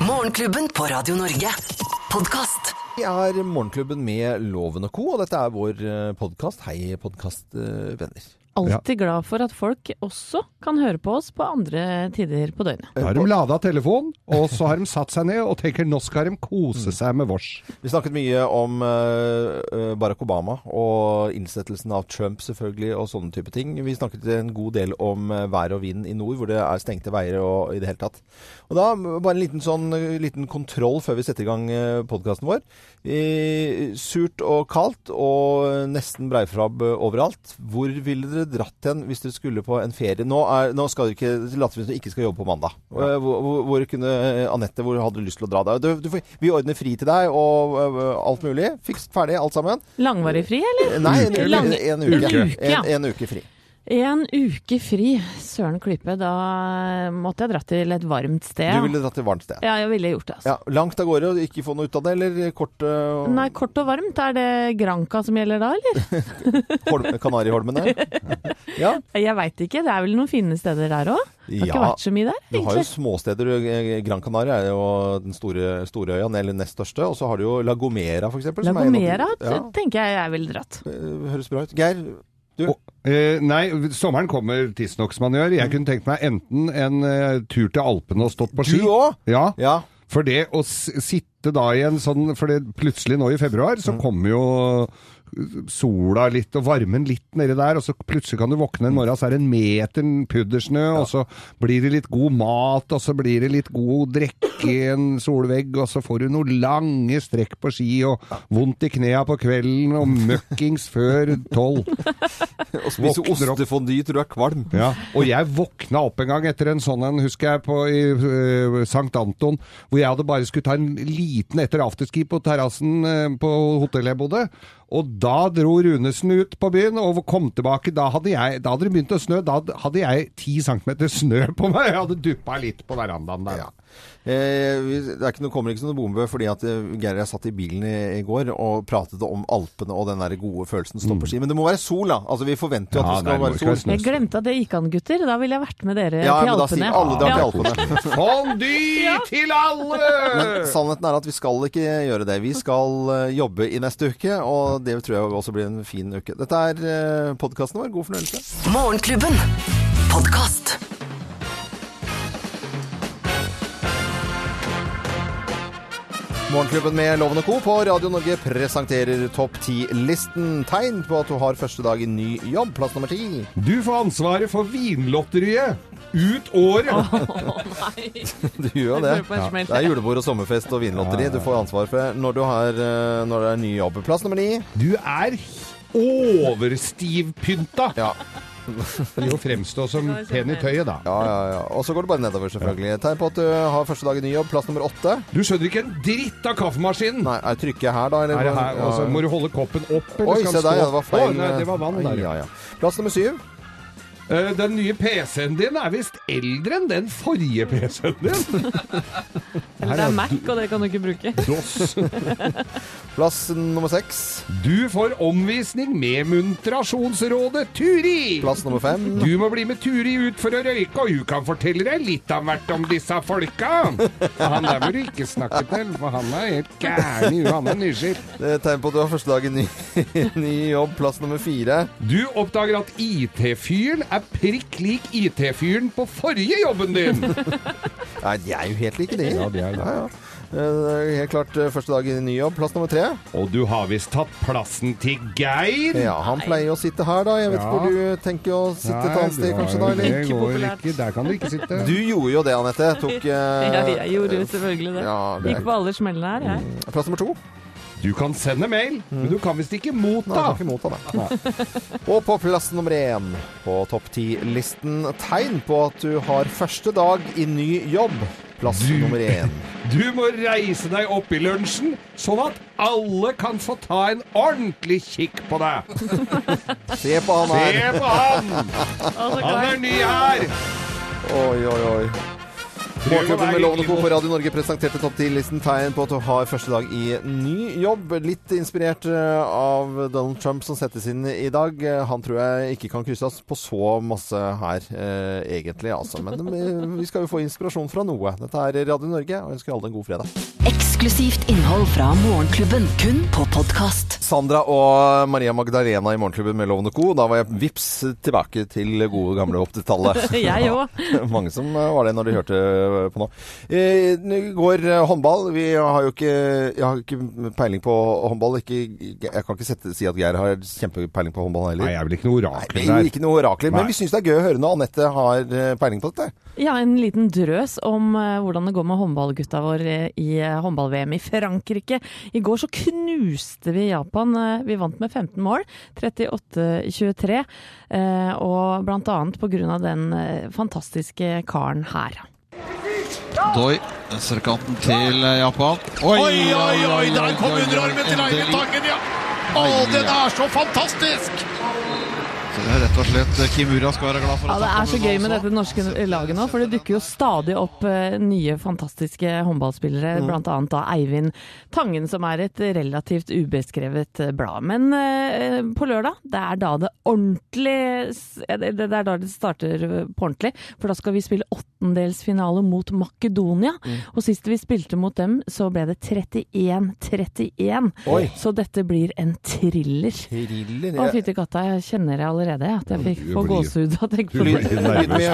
Morgenklubben på Radio Norge. Podkast. Vi er Morgenklubben med Loven og Co., og dette er vår podkast. Hei, podkastvenner. Alltid glad for at folk også kan høre på oss på andre tider på døgnet. Da har de lada telefon, og så har de satt seg ned og tenker nå skal de kose seg med vårs. Vi snakket mye om eh, Barack Obama og innsettelsen av Trump selvfølgelig, og sånne type ting. Vi snakket en god del om eh, vær og vind i nord, hvor det er stengte veier og i det hele tatt. Og da bare en liten, sånn, eh, liten kontroll før vi setter i gang podkasten vår. I, surt og kaldt og nesten breifrabb overalt. Hvor ville dere dratt hen hvis dere skulle på en ferie? Nå, er, nå skal dere ikke later som dere ikke skal jobbe på mandag. Ja. Hvor, hvor, hvor kunne Anette, hvor hadde du lyst til å dra deg? Du, du, vi ordner fri til deg og øh, alt mulig. Fikst ferdig, alt sammen. Langvarig fri, eller? Nei, en, uke. En uke. En uke, ja. En, en uke fri. En uke fri. Søren klype. Da måtte jeg dratt til et varmt sted. Du ville dratt til et varmt sted. Ja, jeg ville gjort det. altså. Ja, langt av gårde og ikke få noe ut av det, eller kort og... Nei, kort og varmt. Er det Granca som gjelder da, eller? Holm, Kanariholmene? Ja. Jeg veit ikke. Det er vel noen fine steder der òg? Har ikke Ja. vært så mye der, egentlig. Du har jo småsteder. eh, Gran Canaria er jo den store øya, eller nest største. Og så har du jo La Gomera, eksempel. La er Gomera Ja, tenker jeg jeg ville dratt. eh, høres bra ut. Geir, du? Og, eh, nei, sommeren kommer tidsnok som han gjør. Jeg kunne tenkt meg enten en eh, tur til Alpene og stått på ski. Du òg? Ja, Ja. for det å sitte da i en sånn For det, plutselig nå i februar så kommer jo sola litt og varmen litt nedi der, og så plutselig kan du våkne en morgen, så er det en meter puddersnø, og så blir det litt god mat, og så blir det litt god drikke i en solvegg, og så får du noen lange strekk på ski, og vondt i knea på kvelden, og møkkings før tolv. og spise ostefondy til du er kvalm. Ja, og jeg våkna opp en gang etter en sånn en, husker jeg, på i uh, Sankt Anton, hvor jeg hadde bare skulle ta en liten etter afterski på terrassen uh, på hotellet jeg bodde. Og da dro Runesen ut på byen og kom tilbake. Da hadde, jeg, da hadde det begynt å snø. Da hadde jeg ti centimeter snø på meg. Jeg hadde duppa litt på verandaen der. Ja. Eh, det er ikke noe, kommer ikke som noen bombe, fordi at eh, Geir og jeg satt i bilen i, i går og pratet om Alpene og den der gode følelsen stå på ski. Men det må være sol, da. Altså, vi forventer jo at Ja, det skal nei, være sol. Jeg glemte at det gikk an, gutter. Da ville jeg vært med dere Ja, til men da Alpene. sier alle drar til. Alpene. Fondue til alle! Men sannheten er at vi skal ikke gjøre det. Vi skal eh, jobbe i neste uke, og det tror jeg også blir en fin uke. Dette er uh, podkasten vår. God fornøyelse. Morgenklubben. Podkast. Morgenklubben med Loven og Co. på Radio Norge presenterer Topp 10-listen. Tegn på at du har første dag i ny jobb. Plass nummer ti. Du får ansvaret for Vinlotteriet ut året. Du gjør jo det. Det er julebord og sommerfest og vinlotteri. Du får ansvar for når du har eh, når det er ny jobb. Plass nummer ni. Du er overstivpynta. Ja. Det jo fremstå som pen i tøyet, da. Ja, ja, ja. Og så går det bare nedover, selvfølgelig. Tegn på at du har første dag i ny jobb. Plass nummer åtte. Du skjønner ikke en dritt av kaffemaskinen! Nei, er trykker jeg her, da? Eller? Er det her, Ja. altså, må du holde koppen opp, eller Oi, skal se den der, ja. Det var feil. Å, nei, det var vann der, ja. ja. ja. Plass nummer syv. Eh, Den nye PC-en din er visst eldre enn den forrige PC-en din. Eller det er Mac, og det kan du ikke bruke. DOS. Plass nummer seks. Du får omvisning med Muntrasjonsrådet Turi. Plass nummer fem. Du må bli med Turi ut for å røyke, og hun kan fortelle deg litt av hvert om disse folka. Han der må du ikke snakke til, for han er helt gæren i huet. Han er. Det er tegn på at du har første dag i ny, ny jobb. Plass nummer fire. Du oppdager at IT-fyren er prikk lik IT-fyren på forrige jobben din. Nei, de er jo helt like, de. Ja, de er det. Ja, ja. Eh, det er Helt klart eh, første dag i ny jobb. Plass nummer tre. Og du har visst tatt plassen til Geir. Ja, han pleier å sitte her, da. Jeg vet ikke Ja. hvor du tenker å sitte et annet sted, kanskje, da? det Eller? Ikke går ikke. Der kan du ikke sitte. Du gjorde jo det, Anette. Tok uh, Ja, jeg gjorde jo selvfølgelig det. Ja, det Gikk på alle smellene her, jeg. Plass nummer to. Du kan sende mail, men du kan visst ikke motta. Nei, ikke motta det. Og på plass nummer én på topp ti-listen tegn på at du har første dag i ny jobb. Plass Du- nummer én. Du må reise deg opp i lunsjen, sånn at alle kan få ta en ordentlig kikk på deg. Se på han her. Se på han! Han er ny her! Oi, oi, oi. Morgenklubben med Lovende Co. på Radio Norge presenterte topp 10-listen tegn på at du har første dag i ny jobb. Litt inspirert eh, av Donald Trump som settes inn i dag. Han tror jeg ikke kan krysses på så masse her, eh, egentlig, altså. Men eh, vi skal jo få inspirasjon fra noe. Dette er Radio Norge, og jeg ønsker alle en god fredag. Eksklusivt innhold fra Morgenklubben, kun på podkast. Sandra og Maria Magdalena i Morgenklubben med Lovende Co. Da var jeg vips tilbake til gode gamle 80-tallet. Jeg òg. Mange som eh, var det når de hørte på nå. I Nå går eh, håndball. Vi har jo ikke, jeg har ikke peiling på håndball. Ikke, jeg kan ikke sette, si at Geir har kjempepeiling på håndball heller. Nei, jeg er vel ikke noe orakel er der. ikke noe orakler, men vi syns det er gøy å høre når Anette har eh, peiling på dette. Ja, en liten drøs om eh, hvordan det går med håndballgutta vår i eh, håndball-VM i Frankrike. I går så knuste vi Japan. Eh, Vi vant med 15 mål, 38-23. eh, Og blant annet av den eh, fantastiske karen her. Doi, venstrekanten til eh, Japan. Oi, oi, oi, der kom underarmen til Eivind Tangen, ja! Å, den er så fantastisk! Rett og slett Kimura skal være glad for Ja, Det er så gøy med dette norske laget nå, for det dukker jo stadig opp eh, nye fantastiske håndballspillere. Blant annet da Eivind Tangen, som er et relativt ubeskrevet blad. Men eh, på lørdag, det er da det ordentlig Det er da det starter på ordentlig. For da skal vi spille åttendelsfinale mot Makedonia. Og sist vi spilte mot dem, så ble det 31-31. Så dette blir en thriller. Thriller. Å, fytti katta, jeg kjenner det allerede. At jeg fikk få gåsehud av å tenke på det. Lyden, lyden, vi,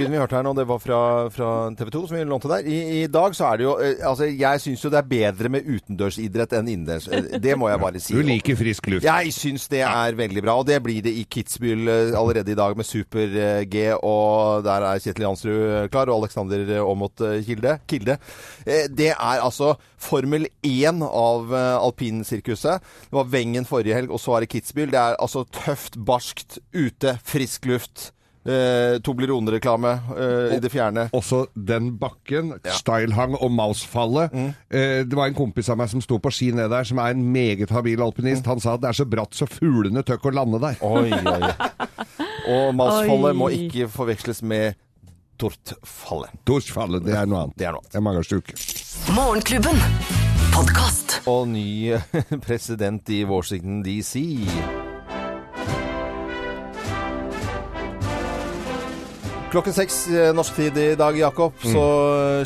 lyden vi hørte her nå, det var fra, fra TV 2, som vi lånte der. I, I dag så er det jo eh, Altså, jeg syns jo det er bedre med utendørsidrett enn innendørs. Eh, Det må jeg bare si. Du liker frisk luft. Jeg syns det er veldig bra, og det blir det i Kitzbühel eh, allerede i dag med Super-G. Og der er Kjetil Jansrud klar, og Alexander Aamodt Kilde. Kilde. Det er altså Formel 1 av alpinsirkuset. Det var Wengen forrige helg, og så er det Kitzbühel. Det er altså tøft, barskt, ute, frisk luft. Eh, Toblerone-reklame eh, i det fjerne. Også den bakken, Stylehang og Mausfallet. Mm. Eh, det var en kompis av meg som sto på ski ned der, som er en meget habil alpinist. Mm. Han sa at det er så bratt så fuglene tør ikke å lande der. Oi, oi. Og Mausfallet må ikke forveksles med Tortfallet. Tortfallet, det er noe annet. Det er noe annet. Det er. Morgenklubben. Podkast. Og ny president i Washington DC. Klokken seks eh, norsk tid i dag, Jakob, så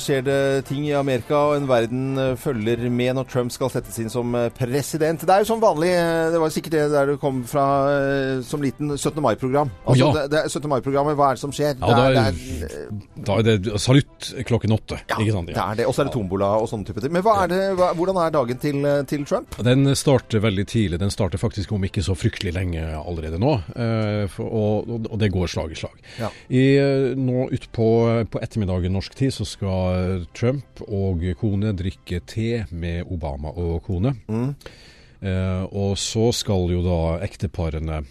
skjer det ting i Amerika, og en verden eh, følger med når Trump skal settes inn som eh, president. Det er jo som vanlig, eh, det var sikkert det der du kom fra eh, som liten 17. mai-program. Altså, ja. det, det er 17. mai-programmet, hva er det som skjer? Ja, det er- det er, Da er det salutt klokken åtte. ja, ikke sant? det er det. Og så er det tombola og sånne type ting. Men er det, hva, hvordan er dagen til, eh, til Trump? Den starter veldig tidlig. Den starter faktisk om ikke så fryktelig lenge allerede nå. eh, og, og det går slag i slag. Ja. I, eh, nå utpå på ettermiddagen norsk tid så skal Trump og kone drikke te med Obama og kone. Eh, og så skal jo da ekteparene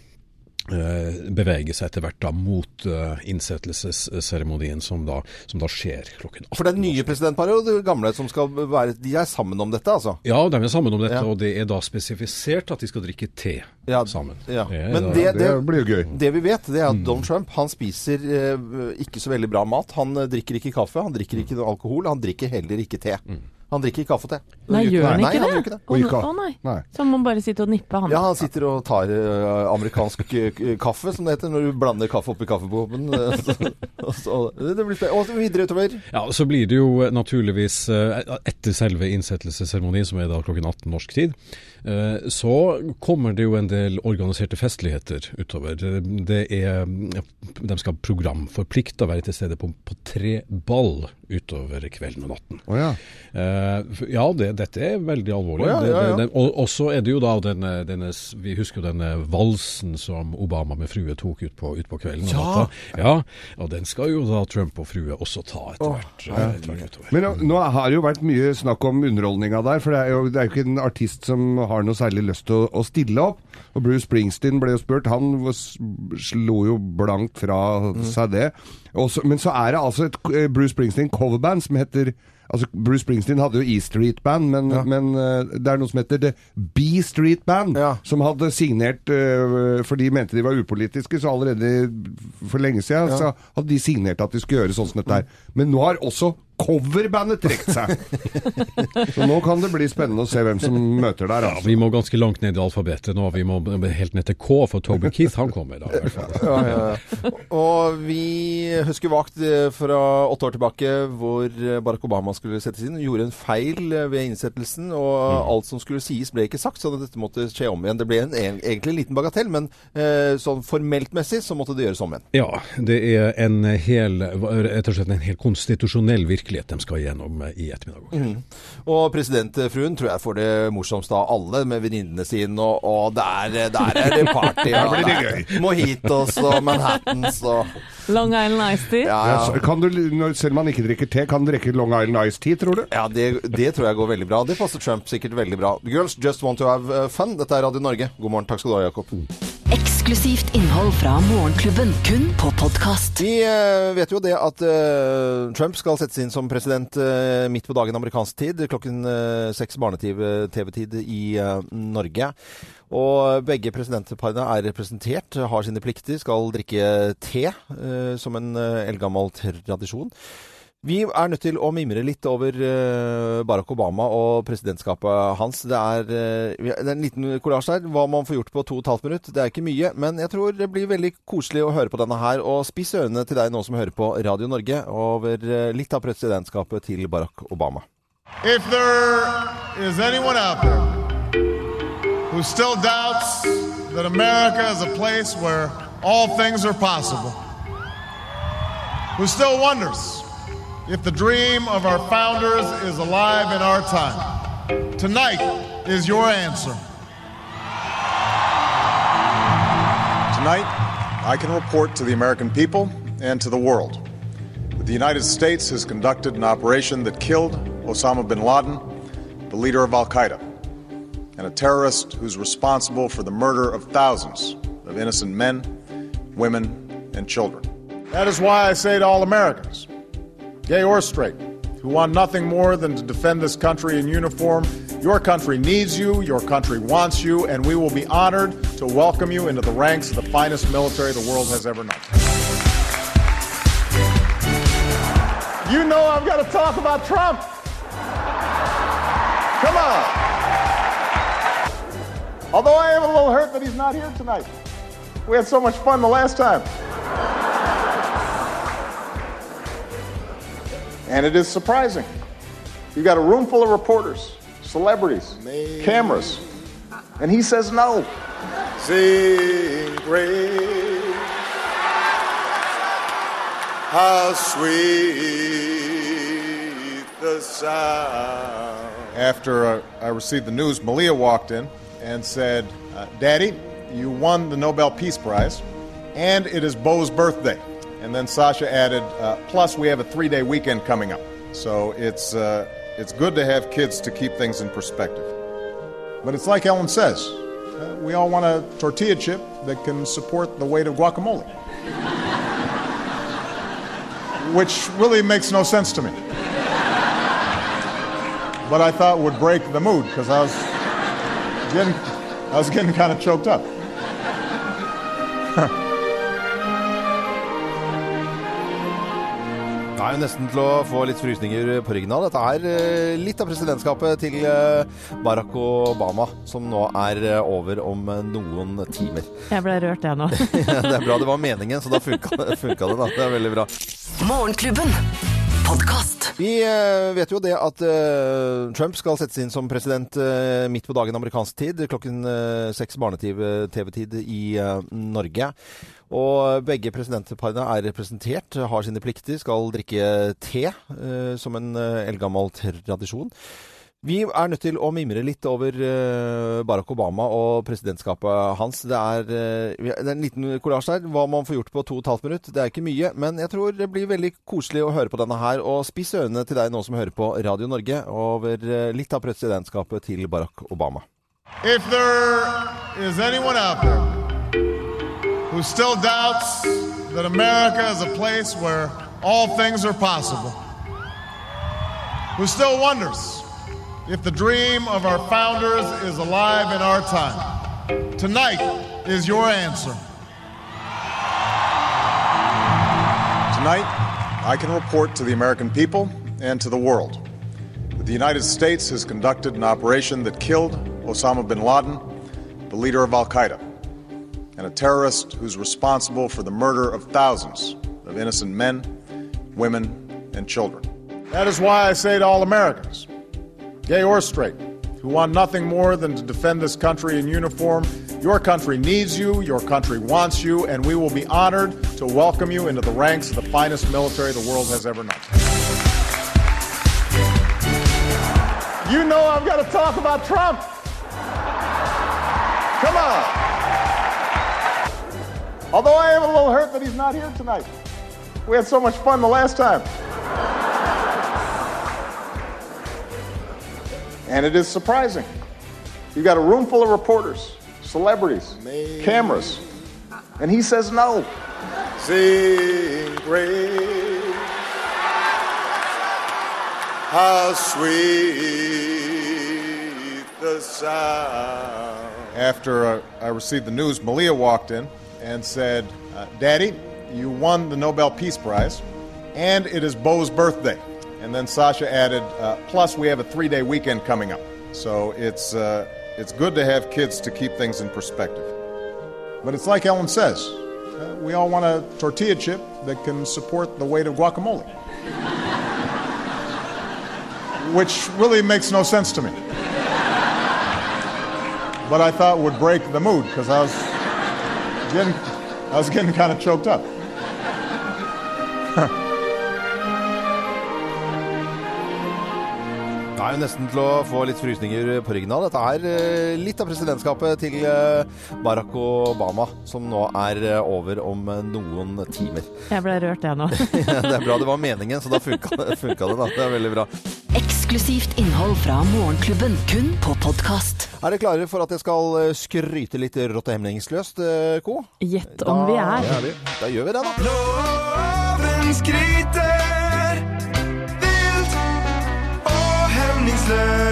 bevege seg etter hvert da mot eh, innsettelsesseremonien som, da- som da skjer klokken 18. For det er nye presidentparet og det gamle som skal være De er sammen om dette, altså? Ja, de er sammen om dette, Ja. og det er da spesifisert at de skal drikke te Ja, sammen. ja. Det er Men det, det- Det blir jo gøy. Det vi vet, det er at Donald Trump han spiser eh, ikke så veldig bra mat. Han eh, drikker ikke kaffe, han drikker ikke alkohol, han drikker heller ikke te. Han drikker kaffe og te. Nei, gjør han ikke det? Å, nei, oh, nei. Nei. Så han må bare sitte og nippe, han. Ja, han sitter og tar uh, amerikansk eh, kaffe, som det heter, når du blander kaffe oppi kaffekoppen. eh, og så- det blir. Og videre utover. Ja, Så blir det jo naturligvis etter selve innsettelsesseremonien, som er da klokken 18 norsk tid, så kommer det jo en del organiserte festligheter utover. Det- er De skal ha program for plikt å være til stede på, på tre ball utover kvelden og natten. Oh, ja. Eh, ja, det, dette er veldig alvorlig. Oh, ja, ja, og, og så er det jo da denne, denne Vi husker jo denne valsen som Obama med frue tok ut på, ut på kvelden. og Ja. natta. ja. Og den skal jo da Trump og frue også ta etter hvert. eh, etter hvert utover. Men nå, nå har det jo vært mye snakk om underholdninga der, for det er, jo, det er jo ikke en artist som har noe særlig lyst til å, å stille opp. Og Bruce Springsteen ble jo spurt, han slo jo blankt fra Mm. seg det. Også, men så er det altså et eh, Bruce Springsteen coverband som heter Altså, Bruce Springsteen hadde jo E Street Band, men, men uh, det er noe som heter The B Street Band, Ja. som hadde signert uh, For de mente de var upolitiske, så allerede for lenge siden så hadde de signert at de skulle gjøre sånn som dette her. Men nå har også coverbandet trukket seg. så nå kan det bli spennende å se hvem som møter der. Ja, Altså. vi må ganske langt ned i alfabetet nå. Vi må helt ned til K, for Toby Keith han kommer da. i hvert fall. Ja, ja, ja. Og vi husker vagt eh, fra åtte år tilbake hvor eh, Barack Obama skulle settes inn. Gjorde en feil eh, ved innsettelsen, og alt som skulle sies ble ikke sagt, så dette måtte skje om igjen. Det ble en, en, egentlig en liten bagatell, men eh, sånn formelt messig så måtte det gjøres om igjen. Ja, det er en hel, rett og slett en hel konstitusjonell virkelighet de skal igjennom i ettermiddag. Mm. Og presidentfruen tror jeg får det morsomste av alle med venninnene sine, og, og der, der er det party. og blir det der er Mojitos og Manhattans og Long Island Ice Tea. Ja, Ja, ja. kan du, selv om man ikke drikker te, kan du drikke Long Island Ice Tea, tror du? Ja, det, det tror jeg går veldig bra. Det passer Trump sikkert veldig bra. Girls just want to have uh, fun. Dette er Radio Norge. God morgen. Takk skal du ha, Jakob. Eksklusivt innhold fra Morgenklubben, kun på podkast. Vi eh, vet jo det at eh, Trump skal settes inn som president eh, midt på dagen amerikansk tid, klokken seks barne-TV-tid i Norge. Og begge presidentparene er representert, har sine plikter, skal drikke te som en eldgammel tradisjon. Vi er nødt til å mimre litt over eh, Barack Obama og presidentskapet hans. Det er, eh, det er en liten kollasj her. Hva man får gjort på to og et halvt minutt. Det er ikke mye, men jeg tror det blir veldig koselig å høre på denne her. Og spiss ørene til deg nå som hører på Radio Norge over eh, litt av presidentskapet til Barack Obama. If there is anyone out there who still doubts that America is a place where all things are possible, who still wonders if the dream of our founders is alive in our time, tonight is your answer. Tonight, I can report to the American people and to the world that the United States has conducted an operation that killed Osama bin Laden, the leader of Al Qaeda, and a terrorist who's responsible for the murder of thousands of innocent men, women, and children. That is why I say to all Americans, gay or straight, who want nothing more than to defend this country in uniform, your country needs you, your country wants you, and we will be honored to welcome you into the ranks of the finest military the world has ever known. You know I've got to talk about Trump. Come on. Although I am a little hurt that he's not here tonight. We had so much fun the last time. And it is surprising. You've got a room full of reporters, celebrities, cameras, and he says no. Sing praise, how sweet the sound. After uh, I received the news, Malia walked in and said, uh, Daddy, you won the Nobel Peace Prize, and it is Bo's birthday. And then Sasha added, uh, plus we have a three day weekend coming up. So it's, uh, it's good to have kids to keep things in perspective. But it's like Ellen says uh, we all want a tortilla chip that can support the weight of guacamole. Which really makes no sense to me. But I thought would break the mood because I was getting, I was getting kind of choked up. er jo nesten til å få litt frysninger på ryggen av. Dette er eh, litt av presidentskapet til eh, Barack Obama, som nå er eh, over om noen timer. Jeg ble rørt, jeg nå. det er bra det var meningen, så da funka det, funka det. da. Det er veldig bra. Morgenklubben. Vi vet jo det at Trump skal settes inn som president midt på dagen amerikansk tid, klokken seks barne-TV-tid i eh, Norge. Og begge presidentparene er representert, har sine plikter, skal drikke te eh, som en eh, eldgammel tradisjon. Vi er nødt til å mimre litt over eh, Barack Obama og presidentskapet hans. Det er, eh, det er en liten kollasj her. Hva man får gjort på to og et halvt minutt. Det er ikke mye, men jeg tror det blir veldig koselig å høre på denne her. Og spiss ørene til deg nå som hører på Radio Norge over litt av presidentskapet til Barack Obama. If there is anyone out there who still doubts that America is a place where all things are possible, who still wonders if the dream of our founders is alive in our time. Tonight is your answer. Tonight, I can report to the American people and to the world that the United States has conducted an operation that killed Osama bin Laden, the leader of Al Qaeda, and a terrorist who's responsible for the murder of thousands of innocent men, women, and children. That is why I say to all Americans, gay or straight, who want nothing more than to defend this country in uniform, your country needs you, your country wants you, and we will be honored to welcome you into the ranks of the finest military the world has ever known. You know I've got to talk about Trump. Come on. Although I am a little hurt that he's not here tonight. We had so much fun the last time. And it is surprising. You've got a room full of reporters, celebrities, cameras, and he says no. Sing praise. How sweet the sound. After uh, I received the news, Malia walked in and said, uh, Daddy, you won the Nobel Peace Prize, and it is Bo's birthday. And then Sasha added, uh, plus we have a three day weekend coming up. So it's, uh, it's good to have kids to keep things in perspective. But it's like Ellen says uh, we all want a tortilla chip that can support the weight of guacamole. Which really makes no sense to me. But I thought would break the mood because I was getting, I was getting kind of choked up. Det er jo nesten til å få litt frysninger på ryggen av. Dette er eh, litt av presidentskapet til eh, Barack Obama, som nå er eh, over om noen timer. Jeg ble rørt, jeg nå. det er bra det var meningen, så da funka det, funka det. da. Det er veldig bra. Eksklusivt innhold fra Morgenklubben, kun på podkast. Er dere klare for at jeg skal eh, skryte litt rått og hemningsløst, eh, Co? Gjett om vi er. Da, vi. da gjør vi det, da. Loven skryter vilt og hemningsløst.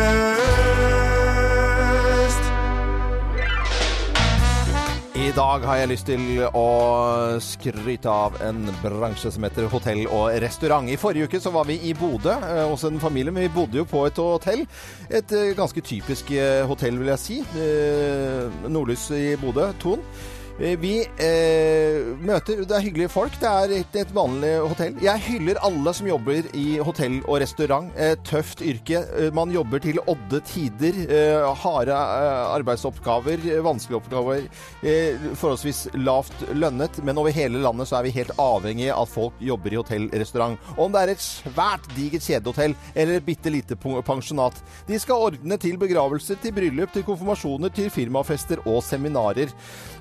I dag har jeg lyst til å skryte av en bransje som heter hotell og restaurant. I forrige uke så var vi i Bodø eh, hos en familie, men vi bodde jo på et hotell. Et eh, ganske typisk eh, hotell, vil jeg si. Nordlys i Bodø, Thon. Eh, Vi eh, møter Det er hyggelige folk. Det er et, et vanlig hotell. Jeg hyller alle som jobber i hotell og restaurant. Eh, tøft yrke. Eh, Man jobber til odde tider. Eh, harde eh, arbeidsoppgaver, vanskelige oppgaver. Forholdsvis lavt lønnet. Men over hele landet så er vi helt avhengig av at folk jobber i hotell restaurant. Om det er et svært digert kjedehotell eller et bitte lite pensjonat. De skal ordne til begravelser, til bryllup, til konfirmasjoner, til firmafester og seminarer.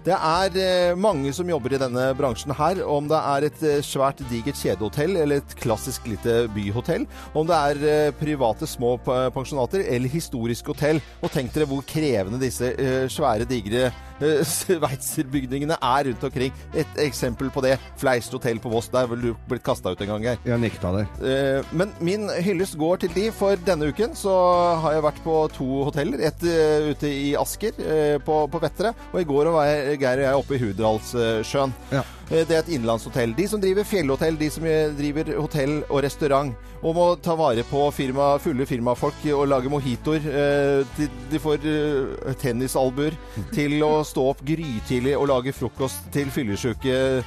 Det er eh, mange som jobber i denne bransjen her. Om det er et eh, svært digert kjedehotell eller et klassisk lite byhotell. Om det er eh, private små pensjonater eller historisk hotell. Og tenk dere hvor krevende disse svære, digre sveitserbygningene er rundt omkring. Et eksempel på det. Fleist hotell på Voss. Der vil du blitt kasta ut en gang her. Jeg nekta det. Eh, Men min hyllest går til de, for denne uken så har jeg vært på to hoteller. Et eh, ute i Asker, eh, på, på Vettere, og i går var Geir og jeg oppe i Hurdalssjøen. Ja. Eh, Det er et innlandshotell. De som driver fjellhotell, de som eh, driver hotell og restaurant, og må ta vare på firma, fulle firmafolk og lage mojitoer. eh, De, de får tennisalbuer til å stå opp grytidlig og lage frokost til fyllesyke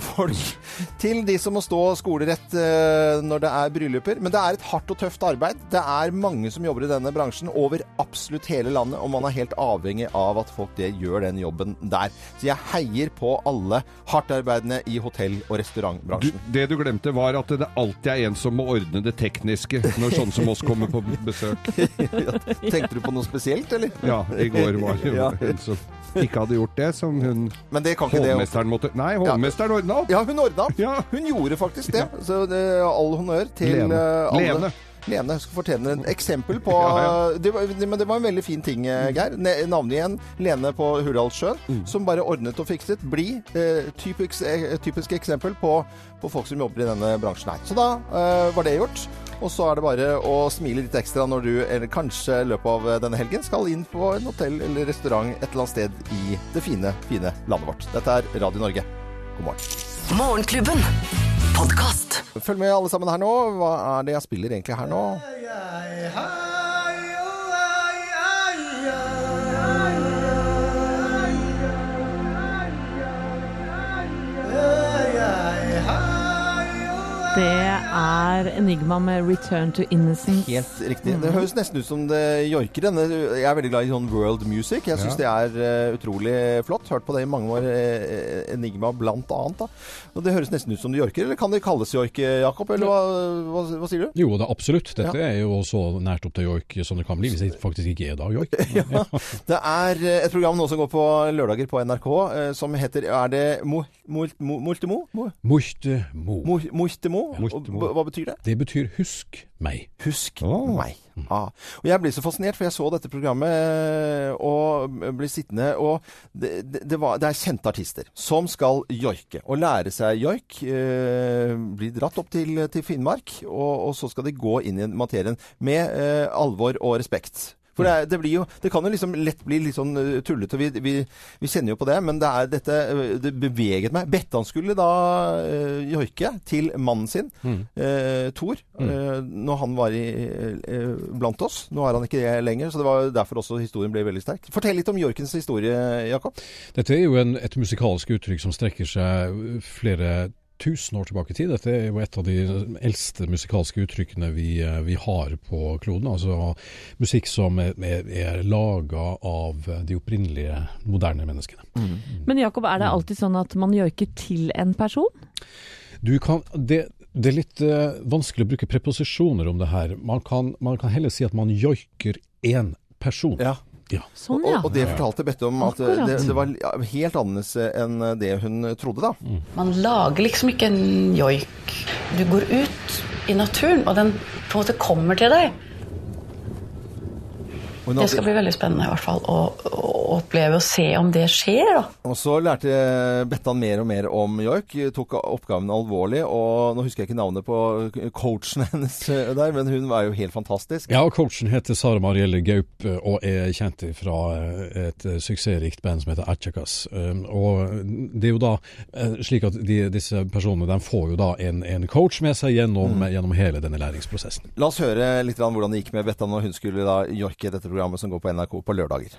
folk. Til de som må stå skolerett eh, når det er brylluper. Men det er et hardt og tøft arbeid. Det er mange som jobber i denne bransjen over absolutt hele landet, og man er helt avhengig av at folk det gjør den jobben der. Så jeg heier på alle hardtarbeidende i hotell- og Du, restaurantbransjen. det du glemte, var at det alltid er en som må ordne det tekniske når sånne som oss kommer på besøk. Tenkte du på noe spesielt, eller? Ja, i går var det jo Ja. en som ikke hadde gjort det, som hun Men det kan ikke det Hovmesteren måtte Nei, hovmesteren ordna opp! Ja, hun ordna opp. Ja. Hun gjorde faktisk det. Så det er all honnør til Lene. eh, alle. Lene. Lene skal fortelle et eksempel på Ja, ja. Det var, det, Men det var en veldig fin ting, eh, Geir. Navnet igjen. Lene på Hurdalssjøen, Mm. som bare ordnet og fikset. Bli eh, typisk, eh, typisk eksempel på, på folk som jobber i denne bransjen her. Så da eh, var det gjort. Og så er det bare å smile litt ekstra når du, eller kanskje i løpet av eh, denne helgen, skal inn på en hotell eller restaurant et eller annet sted i det fine, fine landet vårt. Dette er Radio Norge. God morgen. Morgenklubben. Podkast. Følg med alle sammen her nå. Hva er det jeg spiller egentlig her nå? Det er Enigma med 'Return to Innocence'. Helt riktig. Det høres nesten ut som det joiker. Jeg er veldig glad i sånn world music. Jeg syns det er eh, utrolig flott. Hørt på det i mange år. eh, Enigma blant annet. Da. Og det høres nesten ut som det joiker. Eller kan det kalles joik, eh, Jakob? Eller hva, hva, hva sier du? Jo, det er absolutt. Dette er jo så nært opp til joik som det kan bli, hvis det faktisk ikke er da joik. Ja. Det er eh, et program nå som går på lørdager på NRK, eh, som heter Er det Mo- Mol- Mo- Moltemo? Mo- Morte mo. Mo- Moltemo? Moltemo. Hva betyr det? Det betyr husk meg. Husk oh. meg. Ah. Og jeg ble så fascinert, for jeg så dette programmet eh, og ble sittende og det, det, det, var, det er kjente artister som skal joike og lære seg joik. Eh, bli dratt opp til, til Finnmark, og, og så skal de gå inn i materien med eh, alvor og respekt. For det, er, det, blir jo, det kan jo liksom lett bli litt sånn eh, tullete. Vi, vi, vi kjenner jo på det, men det er dette eh, Det beveget meg. Bettan skulle da øh, joike til mannen sin, eh, Thor, øh, når han var i, blant oss. Nå er han ikke det lenger, så det var derfor også historien ble veldig sterk. Fortell litt om joikens historie, Jakob. Dette er jo en, et musikalsk uttrykk som strekker seg flere tusen år tilbake i tid. Dette er jo et av de eldste musikalske uttrykkene vi, eh, vi har på kloden. Altså musikk som er, er, laga av de opprinnelige moderne menneskene. Men Jakob, er det alltid sånn at man joiker til en person? Du kan, det, det er litt uh, vanskelig å bruke preposisjoner om det her. Man kan, man kan heller si at man joiker én person. Ja. Ja. Sånn, Og, ja. og det fortalte Bette om at eh, det, det var helt annerledes enn det hun trodde, da. Man lager liksom ikke en joik. Du går ut i naturen, og den på en måte kommer til deg. Det skal bli veldig spennende i hvert fall å, å oppleve og se om det skjer. da. Og så lærte Bettan mer og mer om joik, tok oppgaven alvorlig, og nå husker jeg ikke navnet på coachen hennes der, men hun var jo helt fantastisk. Ja, og coachen heter Sara Marielle Gaup og er kjent fra et suksessrikt band som heter Atchakas. Um, Og det er jo da eh, slik at de, disse personene de får jo da en, en coach med seg gjennom, gjennom hele denne læringsprosessen. La oss høre litt grann hvordan det gikk med Bettan når hun skulle da joike dette programmet som går på NRK på lørdager.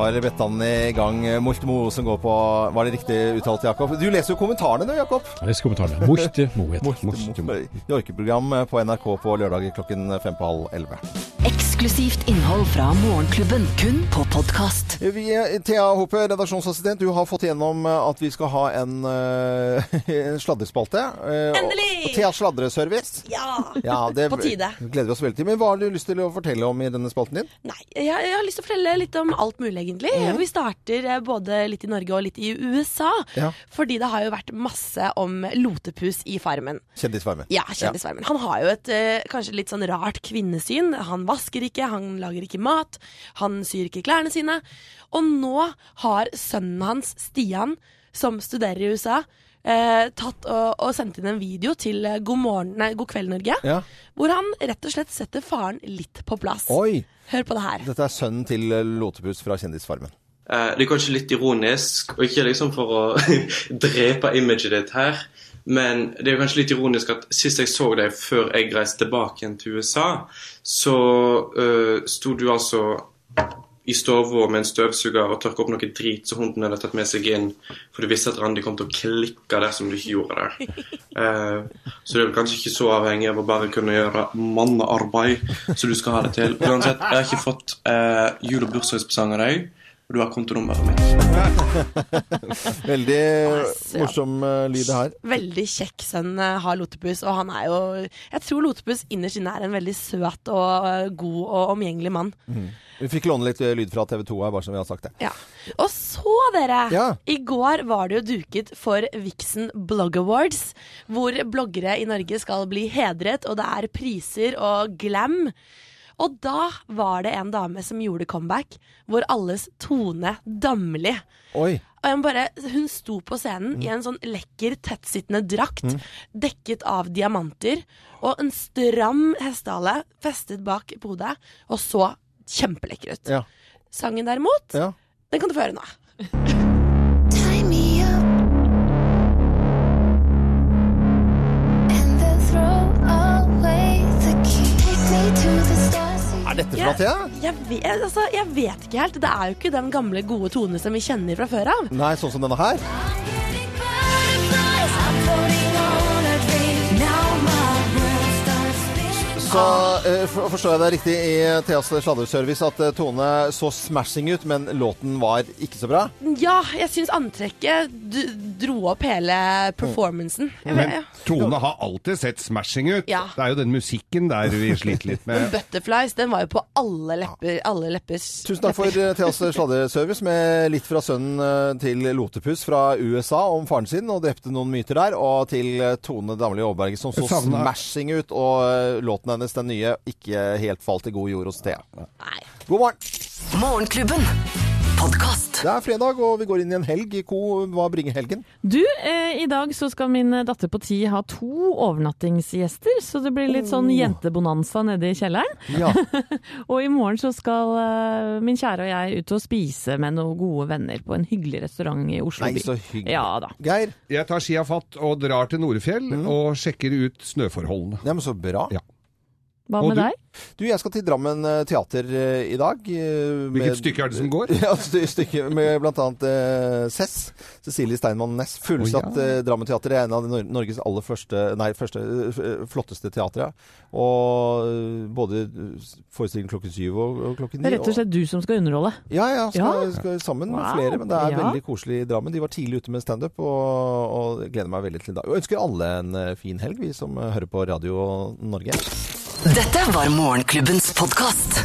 Da var Bettan i gang. Moltemo som går på Var det riktig uttalt, Jakob? Du leser jo kommentarene nå, Jakob. Jeg leser kommentarene. Morte Mo heter det. Joikeprogram på NRK på lørdager klokken fem på halv elleve. Eksklusivt innhold fra Morgenklubben, kun på podkast. Thea Hope, redaksjonsassistent, du har fått gjennom at vi skal ha en, eh, en sladrespalte. Eh, Endelig! Og Thea sladreservice. Ja! Ja, det På tide. gleder vi oss veldig til. Men hva har du lyst til å fortelle om i denne spalten din? Nei, jeg, jeg har lyst til å fortelle litt om alt mulig, egentlig. Vi starter eh, både litt i Norge og litt i USA. Ja. Fordi det har jo vært masse om lotepus i Farmen. Kjendisfarmen. Ja, Kjendisfarmen. Han har jo et eh, kanskje litt sånn rart kvinnesyn. Han vasker ikke, han lager ikke mat, han syr ikke klærne sine. Og nå har sønnen hans, Stian, som studerer i USA, eh, tatt og, og sendt inn en video til eh, God, morgen, nei, God kveld, Norge. Ja. Hvor han rett og slett setter faren litt på plass. Oi! Hør på det her. Dette er sønnen til eh, Lotepus fra Kjendisfarmen. Eh, Det er kanskje litt ironisk, og ikke liksom for å drepe imaget ditt her, men det er jo kanskje litt ironisk at sist jeg så deg før jeg reiste tilbake igjen til USA, så uh, sto du altså i stua med en støvsuger og tørka opp noe drit som hunden hadde tatt med seg inn, for du visste at Randi kom til å klikke dersom du ikke gjorde det. Uh, så du er kanskje ikke så avhengig av å bare kunne gjøre mannearbeid som du skal ha det til. Uansett, jeg har ikke fått uh, jul- og bursdagspresang av deg. Og du har kontonummeret mitt. Veldig ja. morsom eh, lyd det her. Veldig kjekk sønn eh, har Lotepus, og han er jo Jeg tror Lotepus innerst inne er en veldig søt og eh, god og omgjengelig mann. Vi fikk låne litt lyd fra TV 2 her, bare som vi har sagt det. Ja. Og så, dere! Ja. I går var det jo duket for Vixen Blog Awards, hvor bloggere i Norge skal bli hedret, og det er priser og glam. Og da var det en dame som gjorde comeback, hvor alles Tone Damli. Oi. Og bare, Hun sto på scenen i en sånn lekker, tettsittende drakt, dekket av diamanter, og en stram hestehale festet bak på hodet, og så kjempelekker ut. Ja. Sangen derimot, Ja. den kan du få høre nå. stars. for noe, Thea? Jeg vet, altså, jeg vet ikke helt. Det er jo ikke den gamle, gode tone som vi kjenner fra før av. Nei, sånn som denne her? Så uh, for, forstår jeg det riktig i Theas sladreservice at eh, Tone så smashing ut, men låten var ikke så bra? Ja, jeg syns antrekket dro opp hele performancen. Mm. Men Tone har alltid sett smashing ut. Ja. Det er jo den musikken der vi sliter litt med. Butterflies, den var jo på alle lepper. Alle leppers Tusen takk for eh, Theas sladreservice med litt fra sønnen eh, til Lotepus fra USA om faren sin, og drepte noen myter der, og til eh, Tone Damli Aaberge som så smashing ut, og låten låten hennes, den nye, ikke helt falt i god jord hos Thea. Nei. God morgen! Morgenklubben. Podcast. Det er fredag, og vi går inn i en helg. Co, hva bringer helgen? Du, eh, i dag så skal min datter på ti ha to overnattingsgjester, så det blir litt sånn jentebonanza nede i kjelleren. Ja. Og i morgen så skal eh, min kjære og jeg ut og spise med noen gode venner på en hyggelig restaurant i Oslo by. Nei, så hyggelig. Ja da. Geir? Jeg tar skia fatt og drar til Norefjell og sjekker ut snøforholdene. Ja, men så bra. Ja. Hva med du? deg? Du, jeg skal til Drammen eh, teater eh, i dag. Med, Hvilket stykke er det som går? Ja, sty- stykke med annet eh, Cess. Cecilie Steinmann Næss. Fullsatt oh, ja. uh, Drammen teater er en av Norges aller første, nei, første, uh, flotteste teatre. Og uh, både forestillingen klokken syv og, og klokken ni. Det er rett og slett du som skal underholde. Ja, ja, skal, Ja. skal sammen med Wow, flere. Men det er ja. veldig koselig i Drammen. De var tidlig ute med standup, og, og gleder meg veldig til det. Og ønsker alle en eh, fin helg, vi som eh, hører på Radio Norge. Dette var Morgenklubbens podkast.